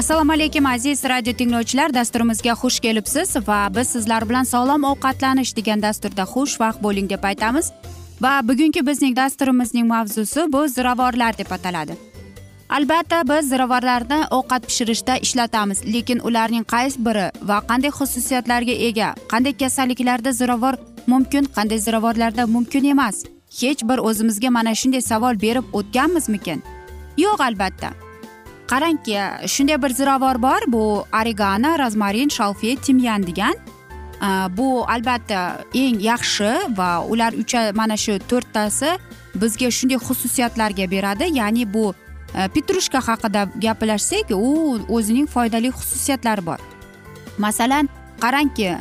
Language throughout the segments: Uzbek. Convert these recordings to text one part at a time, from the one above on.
assalomu alaykum aziz radio tinglovchilar. Dasturimizga xush kelibsiz va biz sizlar bilan sog'lom ovqatlanish degan dasturda xushvaqt bo'ling deb aytamiz. Va bugungi bizning dasturimizning mavzusi bu ziravorlar deb ataladi. Albatta biz ziravorlarni ovqat pishirishda ishlatamiz lekin ularning qaysi biri va qanday xususiyatlarga ega qanday kasalliklarda ziravor mumkin qanday ziravorlarda mumkin emas hech bir o'zimizga mana shunday savol berib o'tganmizmikin? Yo'q albatta. Qarangki shunday bir ziravor bor. Bu oregano rozmarin shalfet timyan degan. Bu albatta eng yaxshi va ular ucha mana shu to'rttasi bizga shunday xususiyatlarga beradi. Ya'ni bu e, petrushka haqida gaplashsak u o'zining foydali xususiyatlari bor. Masalan qarangki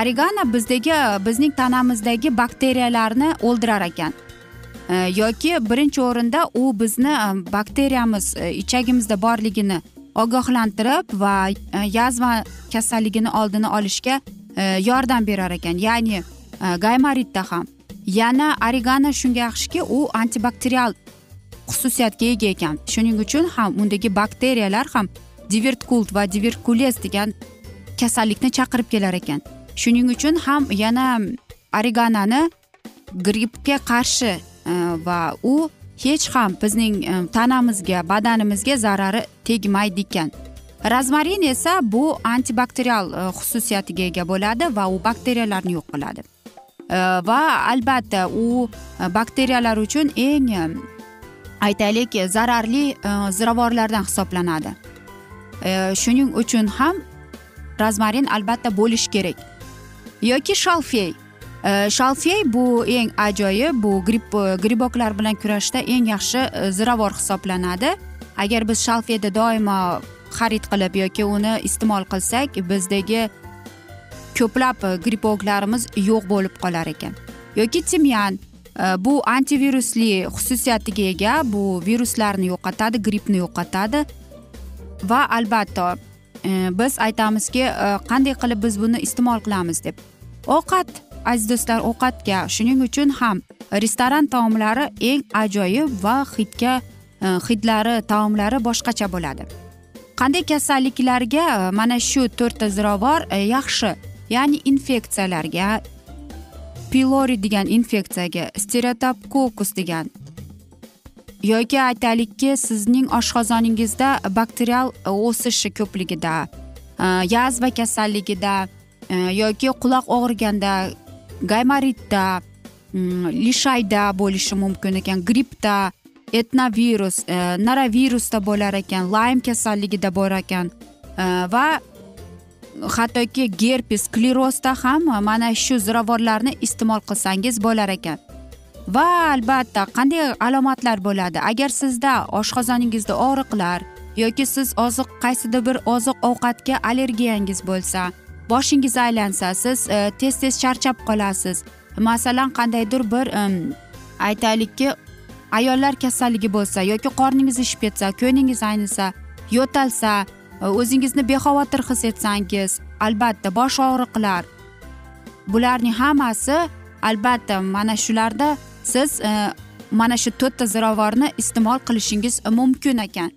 oregano bizdagi bizning tanamizdagi bakteriyalarni o'ldirar ekan. Э, yoki birinchi o'rinda u bizni e, bakteriyamiz e, ichagimizda borligini ogohlantirib va e, yazma kasalligini oldini olishga yordam berar ekan. Ya'ni gaymaritda ham. Yana oregano shunga yaxshiki u antibakterial xususiyatga ega ekan. Shuning uchun ham undagi bakteriyalar ham divertkult va diverkules degan kasallikni chaqirib kelar ekan. Shuning uchun ham yana oreganoni grippga qarshi Э, va u hech ham bizning э, tanamizga badanimizga zarari tegmaydi ekan. Rozmarin esa bu antibakterial e, xususiyatiga ega bo'ladi va u bakteriyalarni yo'q qiladi. E, va albatta u e, bakteriyalar uchun eng aytaylik zararli ziravorlardan hisoblanadi. Shuning uchun ham rozmarin albatta bo'lishi kerak. Yoki shalfey. Э, shalfey bu eng ajoyib bu grip griboklar bilan kurashishda eng yaxshi э, ziravor hisoblanadi. Agar biz shalfeyni doimo xarid qilib yoki uni iste'mol qilsak bizdagi ko'plab e, gripoklarimiz yo'q bo'lib qolar ekan. Yoki timyan e, bu antivirusli xususiyatiga ega bu viruslarni yo'qotadi grippni yo'qotadi. Va albatta e, biz aytamizki e, qanday qilib biz buni iste'mol qilamiz deb. Ovqat aziz do'stlar ovqatga shuning uchun ham restoran taomlari eng ajoyib va hidga e, hidlari taomlari boshqacha bo'ladi. Qanday kasalliklarga e, mana shu to'rtta ziravor e, yaxshi ya'ni infeksiyalarga pilori degan infeksiyaga stereotopkokus degan yoki aytaylikki sizning oshqozoningizda bakterial o'sishi ko'pligida yazva kasalligida yoki quloq og'riganda gaymaritda lishayda bo'lishi mumkin ekan grippda etnovirus e, norovirusda bo'lar ekan laym kasalligida bor ekan e, va hattoki gerpes sklerozda ham mana shu ziravorlarni iste'mol qilsangiz bo'lar ekan va albatta qanday alomatlar bo'ladi agar sizda oshqozoningizda og'riqlar yoki siz oziq qaysidir bir oziq ovqatga allergiyangiz bo'lsa boshingiz aylansa siz e, tez tez charchab qolasiz. Masalan qandaydir bir e, aytaylikki ayollar kasalligi bo'lsa yoki qorningiz ishib ketsa ko'nglingiz aynisa yo'talsa e, o'zingizni bexavotir his etsangiz albatta bosh og'riqlar. Bularning hammasi albatta mana shularda siz mana shu to'rtta ziravorni iste'mol qilishingiz mumkin ekan.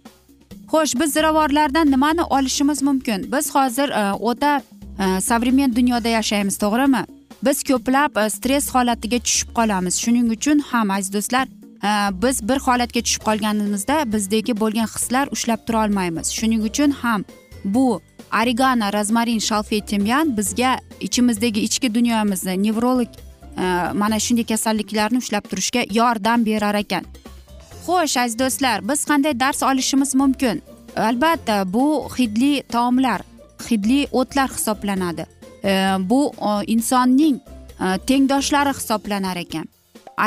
Xo'sh biz ziravorlardan nimani olishimiz mumkin? Biz hozir o'ta Э, savremen dunyoda yashaymiz to'g'rimi? Biz ko'plab э, stress holatiga tushib qolamiz. Shuning uchun ham aziz do'stlar э, biz bir holatga tushib qolganimizda bizdagi bo'lgan hislar ushlab tura olmaymiz. Shuning uchun ham bu origano rozmarin shalfey timyan bizga ichimizdagi ichki dunyomizni nevrolog mana shunday kasalliklarni ushlab turishga yordam berar ekan. Xo'sh aziz do'stlar biz qanday dars olishimiz mumkin? Albatta bu hidli taomlar. Hidli o'tlar hisoblanadi. E, bu e, insonning e, tengdoshlari hisoblanar ekan.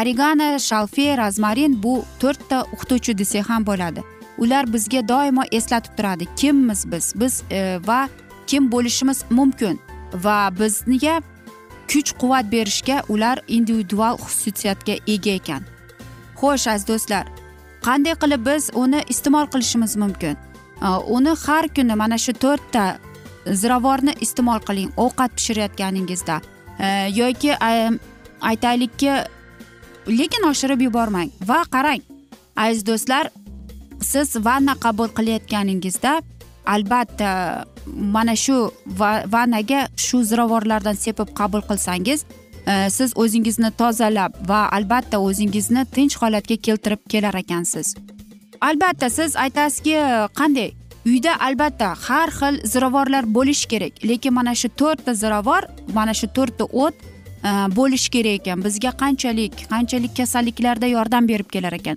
Origano shalfey rozmarin bu to'rtta o'qituvchi desak ham bo'ladi. Ular bizga doimo eslatib turadi kimmiz biz? Biz va kim bo'lishimiz mumkin? Va bizga kuch quvvat berishga ular individual xususiyatga ega ekan. Xo'sh aziz do'stlar qanday qilib biz uni iste'mol qilishimiz mumkin? Uni har kuni mana shu to'rtta ziravorni iste'mol qiling ovqat pishirayotganingizda. E, yoki e, aytaylikki lekin oshirib yubormang va qarang aziz do'stlar siz vanna qabul qilayotganingizda albatta mana shu vannaga shu ziravorlardan sepib qabul qilsangiz e, siz o'zingizni tozalab va albatta o'zingizni tinch holatga keltirib kelar ekansiz. Albatta siz aytasizki qanday uyda albatta har xil ziravorlar bo'lishi kerak. Lekin mana shu to'rtta ziravor mana shu to'rtta o't e, bo'lishi kerak ekan. Bizga qanchalik qanchalik kasalliklarda yordam berib kelar ekan.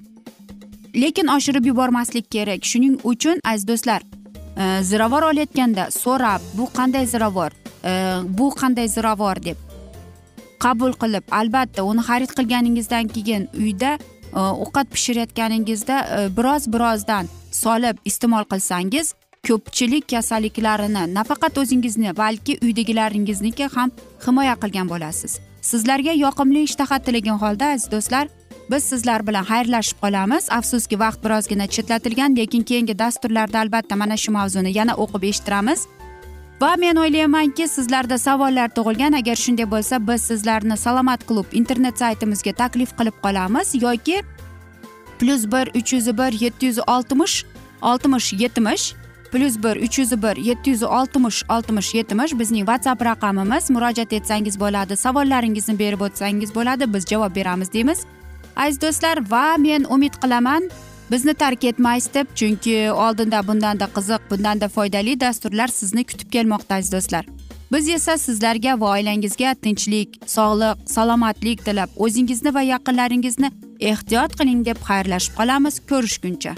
Lekin oshirib yubormaslik kerak. Shuning uchun aziz do'stlar e, ziravor olayotganda so'rab bu qanday ziravor e, bu qanday ziravor deb qabul qilib albatta uni xarid qilganingizdan keyin uyda ovqat pishirayotganingizda biroz birozdan solib iste'mol qilsangiz ko'pchilik kasalliklarini nafaqat o'zingizni balki uydagilaringizniki ham himoya qilgan bo'lasiz. Sizlarga yoqimli ishtaha tilagan holda aziz do'stlar biz sizlar bilan xayrlashib qolamiz. Afsuski vaqt birozgina chetlatilgan lekin keyingi dasturlarda albatta mana shu mavzuni yana o'qib eshittiramiz. Va men o'ylaymanki sizlarda savollar tug'ilgan. Agar shunday bo'lsa biz sizlarni salomat klub internet saytimizga taklif qilib qolamiz yoki plyus bir uch yuz bir yetti yuz oltmish oltmish yetmish plyus bir uch yuz bir yetti yuz oltmish oltmish yetmish bizning whatsapp raqamimiz murojaat etsangiz bo'ladi savollaringizni berib o'tsangiz bo'ladi biz javob beramiz deymiz aziz do'stlar va men umid qilaman bizni tark etmaysiz deb chunki oldinda bundanda qiziq bundanda foydali dasturlar sizni kutib kelmoqda aziz do'stlar biz esa sizlarga va oilangizga tinchlik sog'lik salomatlik tilab o'zingizni va yaqinlaringizni ehtiyot qiling deb xayrlashib qolamiz. Ko'rishguncha.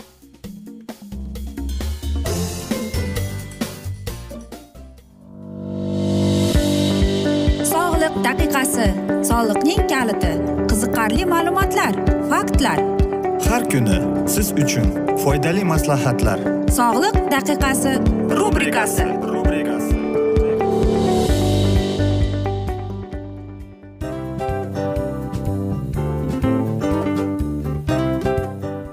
Sog'liq daqiqasi. Soliqning kaliti. Qiziqarli ma'lumotlar faktlar. Har kuni siz uchun foydali maslahatlar. Sog'liq daqiqasi rubrikasi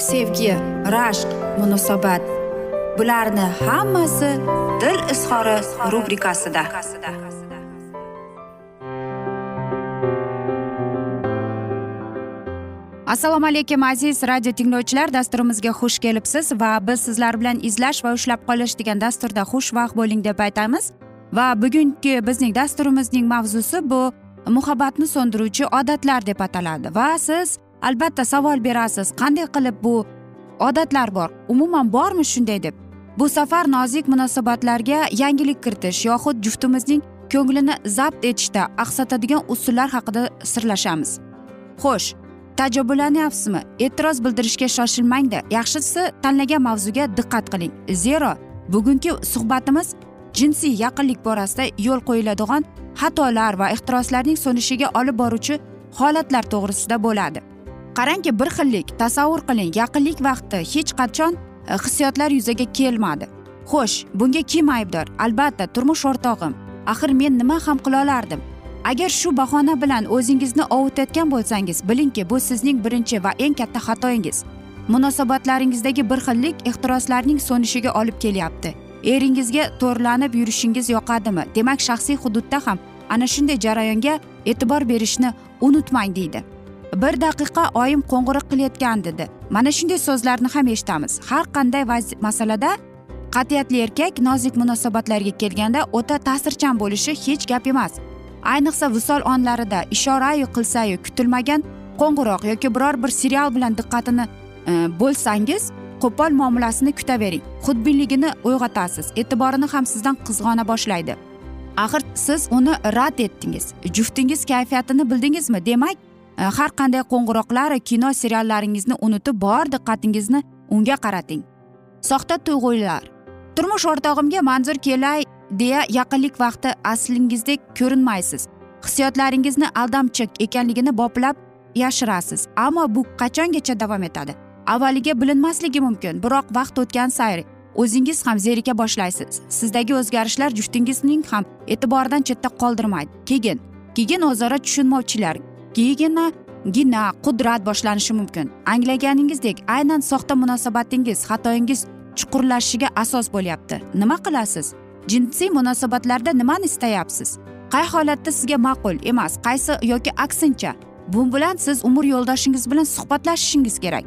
sevgi rashq munosabat. Bularni hammasi dil izhori rubrikasida. Assalomu alaykum aziz radio tinglovchilar. Dasturimizga xush kelibsiz va biz sizlar bilan izlash va ushlab qolish degan dasturda xushvaqt bo'ling deb aytamiz. Va bugungi bizning dasturimizning mavzusi bu muhabbatni so'ndiruvchi odatlar deb ataladi. Va siz albatta savol berasiz. Qanday qilib bu odatlar bor? Umuman bormi shunday deb? Bu safar nozik munosabatlarga yangilik kiritish yoxud juftimizning ko'nglini zabt etishda aqsatadigan usullar haqida sirlashamiz. Xo'sh taajjublanyapsizmi e'tiroz bildirishga shoshilmangda yaxshisi tanlagan mavzuga diqqat qiling. Zero bugungi suhbatimiz jinsiy yaqinlik borasida yo'l qo'yiladigan xatolar va ehtiroslarning so'nishiga olib boruvchi holatlar to'g'risida bo'ladi. Qarangki bir xillik tasavvur qiling yaqinlik vaqti hech qachon e, hissiyotlar yuzaga kelmadi. Xo'sh bunga kim aybdor? Albatta turmush o'rtog'im. Axir men nima ham qila olardim agar shu bahona bilan o'zingizni ovutayotgan bo'lsangiz bilingki bu sizning birinchi va eng katta xatoyingiz. Munosabatlaringizdagi bir xillik ehtiroslarning so'nishiga olib kelyapti. Eringizga to'rlanib yurishingiz yoqadimi? Demak shaxsiy hududda ham ana shunday jarayonga e'tibor berishni unutmang deydi. Bir daqiqa oyim qo'ng'iroq qilayotgan dedi. Mana shunday so'zlarni ham eshitamiz. Har qanday masalada qat'iyatli erkak nozik munosabatlarga kelganda o'ta ta'sirchan bo'lishi hech gap emas. Ayniqsa visol onlarida ishorayu qilsayu kutilmagan qo'ng'iroq yoki biror bir serial bilan diqqatini e, bo'lsangiz qo'pol muomalasini kutavering. Xudbinligini uyg'otasiz. E'tiborini ham sizdan qizg'ona boshlaydi. Axir siz uni rad etdingiz. Juftingiz kayfiyatini bildingizmi? Demak Э, har qanday qo'ng'iroqlar kino seriallaringizni unutib bor diqqatingizni unga qarating. Soxta tuyg'ular. Turmush o'rtog'imga manzur kelay deya yaqinlik vaqti aslingizdek ko'rinmaysiz. Hissiyotlaringizni aldamchi ekanligini boplab yashirasiz. Ammo bu qachongacha davom etadi? Avvaliga bilinmasligi mumkin biroq vaqt o'tgan sari o'zingiz ham zerika boshlaysiz. Sizdagi o'zgarishlar juftingizning ham e'tiboridan chetda qoldirmaydi. Keyin keyin o'zaro tushunmovchilar keyingina qudrat boshlanishi mumkin. Anglaganingizdek aynan soxta munosabatingiz xatoyingiz chuqurlashishiga asos bo'lyapti. Nima qilasiz? Jinsiy munosabatlarda nimani istayapsiz? Qay holatda sizga ma'qul emas qaysi yoki aksincha? Bu bilan siz umr yo'ldoshingiz bilan suhbatlashishingiz kerak.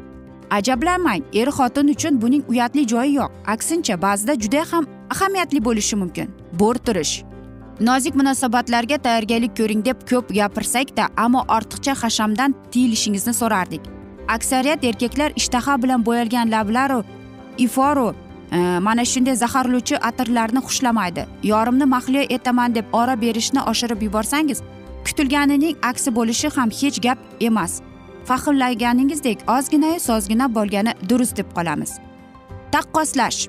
Ajablanmang er xotin uchun buning uyatli joyi yo'q. Aksincha ba'zida juda ham ahamiyatli bo'lishi mumkin. Bo'rttirish nozik munosabatlarga tayyorgarlik ko'ring deb ko'p gapirsakda ammo ortiqcha hashamdan tiyilishingizni so'rardik. Aksariyat erkaklar ishtaha bilan bo'yalgan lablaru iforu e, mana shunday zaharlovchi atirlarni xushlamaydi. Yorimni mahliyo etaman deb ora berishni oshirib yuborsangiz kutilganining aksi bo'lishi ham hech gap emas. Fahmlaganingizdek ozginayu sozgina bo'lgani durust deb qolamiz. Taqqoslash.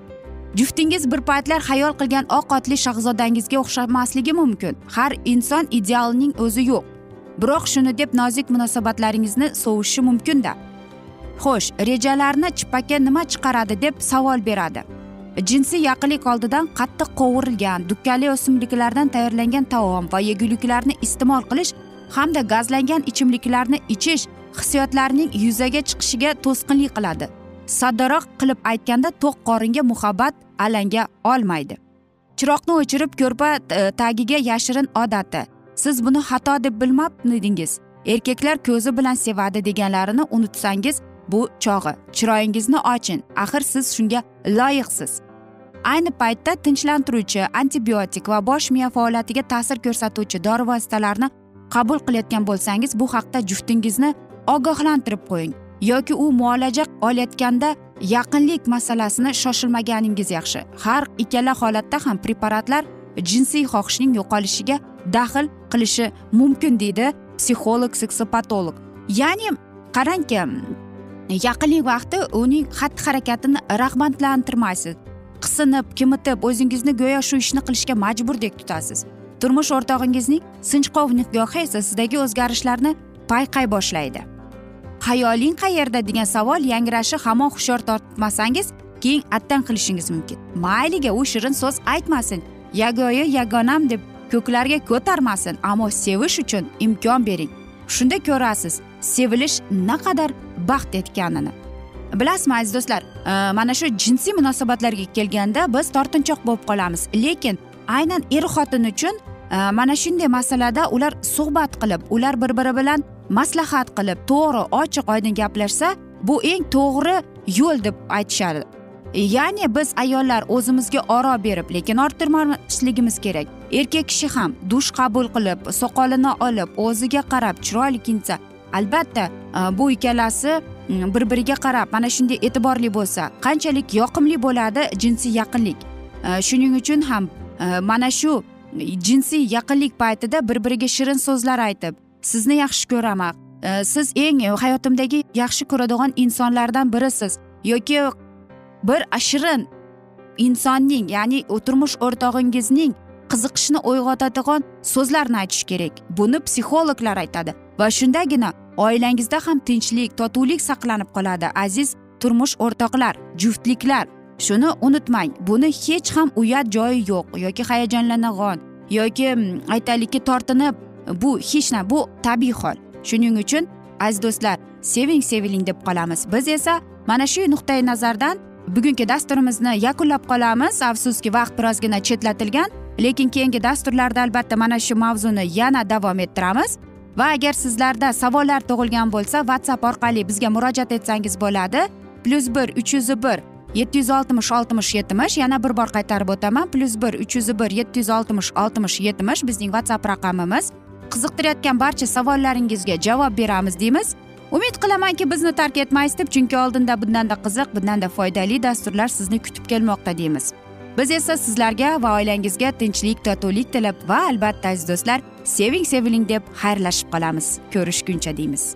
Juftingiz bir paytlar xayol qilgan oq otli shahzodangizga o'xshamasligi mumkin. Har inson idealning o'zi yo'q. Biroq shuni deb nozik munosabatlaringizni sovishi mumkinda xo'sh rejalarni chippakka nima chiqaradi deb savol beradi. Jinsiy yaqinlik oldidan qattiq qovurilgan dukkali o'simliklardan tayyorlangan taom va yeguliklarni iste'mol qilish hamda gazlangan ichimliklarni ichish hissiyotlarning yuzaga chiqishiga to'sqinlik qiladi. Soddaroq qilib aytganda to'q qoringa muhabbat alanga olmaydi. Chiroqni o'chirib ko'rpa e, tagiga yashirin odati. Siz buni xato deb bilmabmidingiz? Erkaklar ko'zi bilan sevadi deganlarini unutsangiz bu chog'i. Chiroyingizni oching. Axir siz shunga loyiqsiz. Ayni paytda tinchlantiruvchi antibiotik va bosh miya faoliyatiga ta'sir ko'rsatuvchi dori vositalarini qabul qilayotgan bo'lsangiz bu haqda juftingizni ogohlantirib qo'ying. Yoki u muolaja olayotganda yaqinlik masalasini shoshilmaganingiz yaxshi. Har ikkala holatda ham preparatlar jinsiy xohishning yo'qolishiga daxl qilishi mumkin deydi psixolog seksopatolog. Ya'ni qarangki yaqinlik vaqti uning xatti harakatini rag'batlantirmaysiz. Qisinib kimitib o'zingizni go'yo shu ishni qilishga majburdek tutasiz. Turmush o'rtog'ingizning sinchkov nigohi esa sizdagi o'zgarishlarni payqay boshlaydi. Hayoling qayerda degan savol yangrashi hamon hushyor tortmasangiz keyin attan qilishingiz mumkin. Mayliga u shirin so'z aytmasin. Yagoyi yagonam deb ko'klarga ko'tarmasin ammo sevish uchun imkon bering. Shunda ko'rasiz sevilish naqadar baxt etganini. Bilasizmi aziz do'stlar e, mana shu jinsiy munosabatlarga kelganda biz tortinchoq bo'lib qolamiz. Lekin aynan er xotin uchun e, mana shunday masalada ular suhbat qilib ular bir biri bilan maslahat qilib to'g'ri ochiq oydin gaplashsa bu eng to'g'ri yo'l deb aytishadi. Ya'ni biz ayollar o'zimizga oro berib lekin orttirmasligimiz kerak. Erkak kishi ham dush qabul qilib soqolini olib o'ziga qarab chiroyli kiyinsa albatta e, bu ikkalasi bir biriga qarab mana shunday e'tiborli bo'lsa qanchalik yoqimli bo'ladi jinsiy yaqinlik. E, shuning uchun ham e, mana shu jinsiy yaqinlik paytida bir biriga shirin so'zlar aytib sizni yaxshi ko'raman. Siz eng hayotimdagi yaxshi ko'radigan insonlardan birisiz. Yoki bir shirin insonning ya'ni turmush o'rtog'ingizning qiziqishni uyg'otadigan so'zlarni aytish kerak. Buni psixologlar aytadi va shundagina oilangizda ham tinchlik totuvlik saqlanib qoladi aziz turmush o'rtoqlar juftliklar. Shuni unutmang buni hech ham uyat joyi yo'q. Yoki hayajonlanag'on yoki mm, aytaylikki tortinib bu hech na bu tabiiy hol. Shuning uchun aziz do'stlar seving seviling deb qolamiz. Biz esa mana shu nuqtai nazardan bugungi dasturimizni yakunlab qolamiz. Afsuski vaqt birozgina chetlatilgan lekin keyingi dasturlarda albatta mana shu mavzuni yana davom ettiramiz. Va agar sizlarda savollar tug'ilgan bo'lsa whatsapp orqali bizga murojaat etsangiz bo'ladi. Plyus bir uch yuz bir yetti yuz oltmish oltmish yetmish yana bir bor qaytarib o'taman. Plyus bir uch yuz bir yetti yuz oltmish oltmish yetmish bizning whatsapp raqamimiz. Qiziqtirayotgan barcha savollaringizga javob beramiz deymiz. Umid qilamanki bizni tark etmaysiz deb chunki oldinda bundanda qiziq bundanda foydali dasturlar sizni kutib kelmoqda deymiz. Biz esa sizlarga va oilangizga tinchlik totuvlik tilab va albatta aziz do'stlar seving seviling deb xayrlashib qolamiz. Ko'rishguncha deymiz.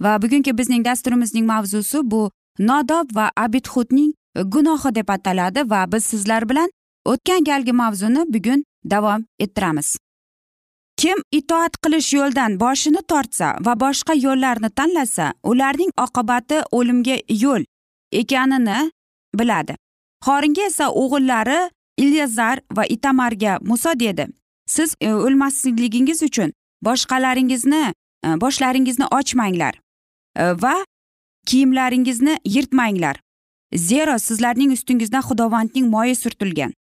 Va bugungi bizning dasturimizning mavzusi bu nodob va abidhudning gunohi deb ataladi va biz sizlar bilan o'tgan galgi mavzuni bugun davom ettiramiz. Kim itoat qilish yo'ldan boshini tortsa va boshqa yo'llarni tanlasa ularning oqibati o'limga yo'l ekanini biladi. Xoringa esa o'g'illari ilyazar va itamarga muso dedi. Siz e, o'lmasligingiz uchun boshqalaringizni e, boshlaringizni ochmanglar. Э, va kiyimlaringizni yirtmanglar. Zero sizlarning ustingizdan xudovandning moyi surtilgan.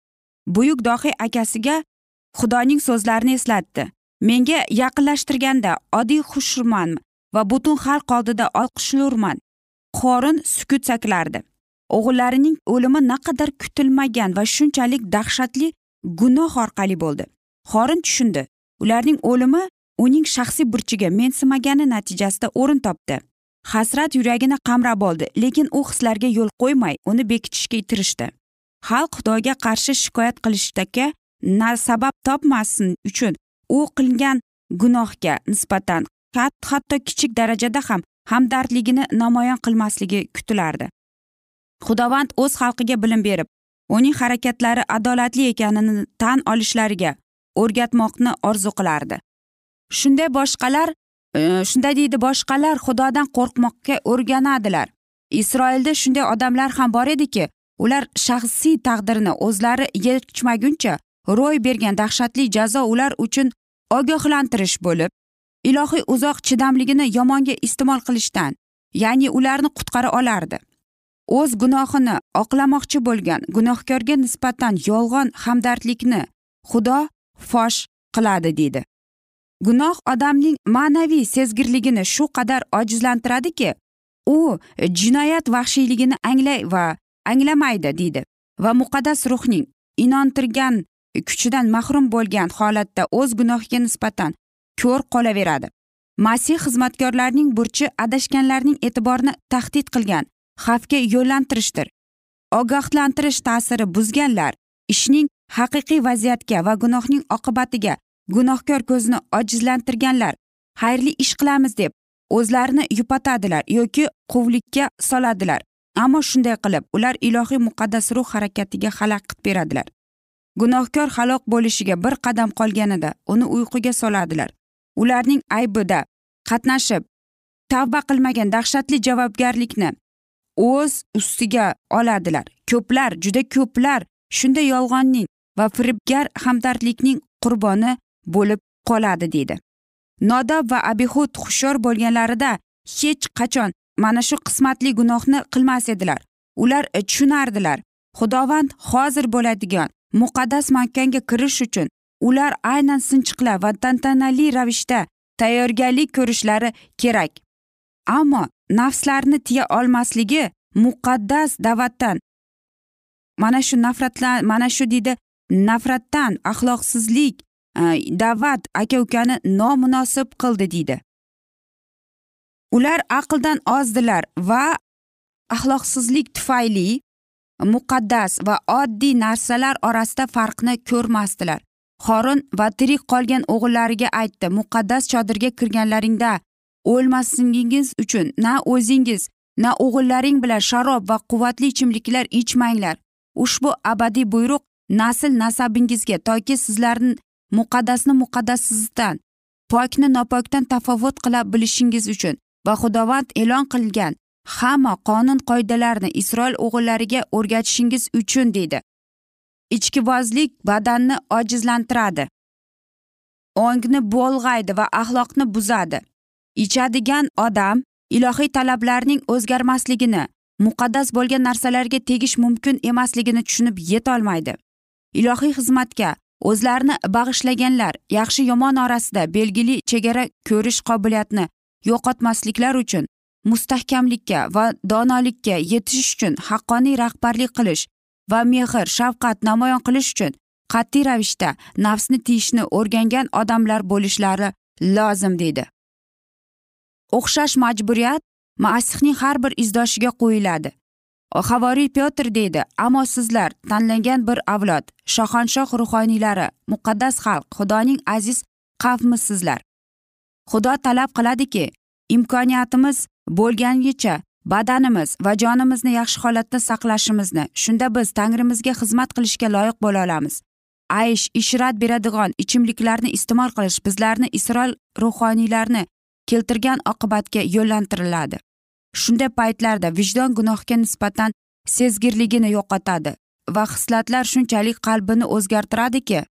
Buyuk dohiy akasiga xudoning so'zlarini eslatdi. Menga yaqinlashtirganda oddiy xushurman va butun xalq oldida olqishlurman. Qorin sukut saklardi o'g'illarining o'limi naqadar kutilmagan va shunchalik dahshatli gunoh orqali bo'ldi. Xorin tushundi. Ularning o'limi uning shaxsiy burchiga mensimagani natijasida o'rin topdi. Hasrat yuragini qamrab oldi lekin u hislarga yo'l qo'ymay uni bekitishga tirishdi xalq xudoga qarshi shikoyat qilishdagi na sabab topmasin uchun u qilgan gunohga nisbatan hatto kichik darajada ham hamdardligini namoyon qilmasligi kutilardi. Xudovand o'z xalqiga bilim berib uning harakatlari adolatli ekanini tan olishlariga o'rgatmoqni orzu qilardi. Shunday boshqalar Э, shunday deydi boshqalar xudodan qo'rqmoqqa o'rganadilar. Isroilda shunday odamlar ham bor ediki ular shaxsiy taqdirini o'zlari yechmaguncha ro'y bergan dahshatli jazo ular uchun ogohlantirish bo'lib ilohiy uzoq chidamligini yomonga iste'mol qilishdan ya'ni ularni qutqara olardi. O'z gunohini oqlamoqchi bo'lgan gunohkorga nisbatan yolg'on hamdardlikni xudo fosh qiladi deydi. Gunoh odamning ma'naviy sezgirligini shu qadar ojizlantiradiki u jinoyat vahshiyligini anglay va anglamaydi deydi. Va muqaddas ruhning inontirgan kuchidan mahrum bo'lgan holatda o'z gunohiga nisbatan ko'r qolaveradi. Masih xizmatkorlarning burchi adashganlarning e'tiborini tahdid qilgan xavfga yo'llantirishdir. Ogohlantirish ta'siri buzganlar ishning haqiqiy vaziyatga va gunohning oqibatiga gunohkor ko'zini ojizlantirganlar xayrli ish qilamiz deb o'zlarini yupatadilar yoki quvlikka soladilar. Ammo shunday qilib ular ilohiy muqaddas ruh harakatiga xalaqit beradilar. Gunohkor halok bo'lishiga bir qadam qolganida uni uyquga soladilar. Ularning aybida qatnashib tavba qilmagan dahshatli javobgarlikni o'z ustiga oladilar. Ko'plar juda ko'plar shunday yolg'onning va firibgar hamdardlikning qurboni bo'lib qoladi deydi. Nodob va abihud hushyor bo'lganlarida hech qachon mana shu qismatli gunohni qilmas edilar. Ular tushunardilar. Xudovand hozir bo'ladigan muqaddas makkanga kirish uchun ular aynan sinchiqlar va tantanali ravishda tayyorgarlik ko'rishlari kerak. Ammo nafslarni tiya olmasligi muqaddas da'vatdan mana shu nafratlan mana shu deydi nafratdan axloqsizlik Э, da'vat aka ukani nomunosib qildi deydi. Ular aqldan ozdilar va axloqsizlik tufayli muqaddas va oddiy narsalar orasida farqni ko'rmasdilar. Xorin va tirik qolgan o'g'illariga aytdi muqaddas chodirga kirganlaringda o'lmasligingiz uchun na o'zingiz na o'g'illaring bilan sharob va quvvatli ichimliklar ichmanglar. Ushbu abadiy buyruq nasl nasabingizga toki sizlarni muqaddasni muqaddassizdan pokni nopokdan tafovut qila bilishingiz uchun va xudovand e'lon qilgan hamma qonun qoidalarni isroil o'g'illariga o'rgatishingiz uchun deydi. Ichkibozlik badanni ojizlantiradi. Ongni bo'lg'aydi va axloqni buzadi. Ichadigan odam ilohiy talablarning o'zgarmasligini muqaddas bo'lgan narsalarga tegish mumkin emasligini tushunib yetolmaydi. Ilohiy xizmatga o'zlarini bag'ishlaganlar yaxshi yomon orasida belgili chegara ko'rish qobiliyatini yo'qotmasliklar uchun mustahkamlikka va donolikka yetish uchun haqqoniy rahbarlik qilish va mehr shafqat namoyon qilish uchun qat'iy ravishda nafsni tiyishni o'rgangan odamlar bo'lishlari lozim deydi. O'xshash majburiyat masihning har bir izdoshiga qo'yiladi. Havoriy petr deydi ammo sizlar tanlangan bir avlod shohanshoh ruhoniylari muqaddas xalq xudoning aziz qavmisizlar xudo talab qiladiki imkoniyatimiz bo'lganicha badanimiz va jonimizni yaxshi holatda saqlashimizni shunda biz tangrimizga xizmat qilishga loyiq bo'la olamiz. Aysh ishrat beradigan ichimliklarni iste'mol qilish bizlarni isroil ruhoniylarni keltirgan oqibatga yo'llantiriladi. Shunday paytlarda vijdon gunohga nisbatan sezgirligini yo'qotadi va hislatlar shunchalik qalbini o'zgartiradiki.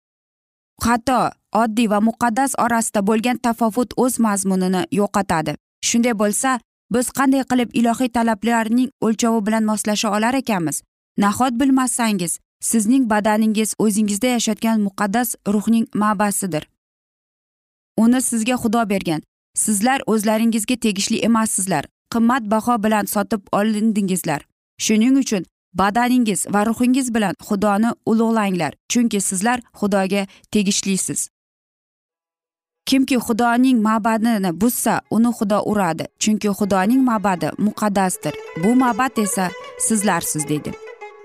Xato oddiy va muqaddas orasida bo'lgan tafovut o'z mazmunini yo'qotadi. Shunday bo'lsa biz qanday qilib ilohiy talablarning o'lchovi bilan moslasha olar ekanmiz? Nahot bilmasangiz sizning badaningiz o'zingizda yashayotgan muqaddas ruhning ma'basidir. Uni sizga xudo bergan. Sizlar o'zlaringizga tegishli emassizlar. Qimmatbaho bilan sotib olindingizlar. Shuning uchun badaningiz va ruhingiz bilan xudoni ulug'langlar chunki sizlar xudoga tegishlisiz. Kimki xudoning ma'badini buzsa uni xudo uradi chunki xudoning ma'badi muqaddasdir. Bu ma'bad esa sizlarsiz deydi.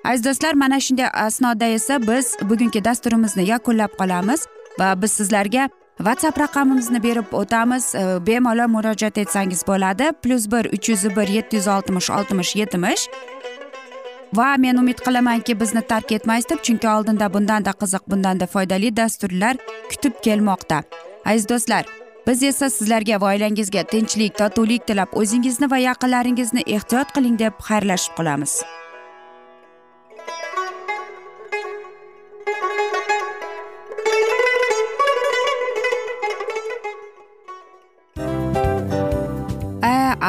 Aziz do'stlar mana shunday asnoda esa biz bugungi dasturimizni yakunlab qolamiz va biz sizlarga whatsapp raqamimizni berib o'tamiz. Bemalol murojaat etsangiz bo'ladi. Plyus bir uch yuz bir yetti yuz oltmish oltmish yetmish. Va men umid qilamanki bizni tark etmaysiz deb chunki oldinda bundanda qiziq bundanda foydali dasturlar kutib kelmoqda. Aziz do'stlar biz esa sizlarga va oilangizga tinchlik totuvlik tilab o'zingizni va yaqinlaringizni ehtiyot qiling deb xayrlashib qolamiz.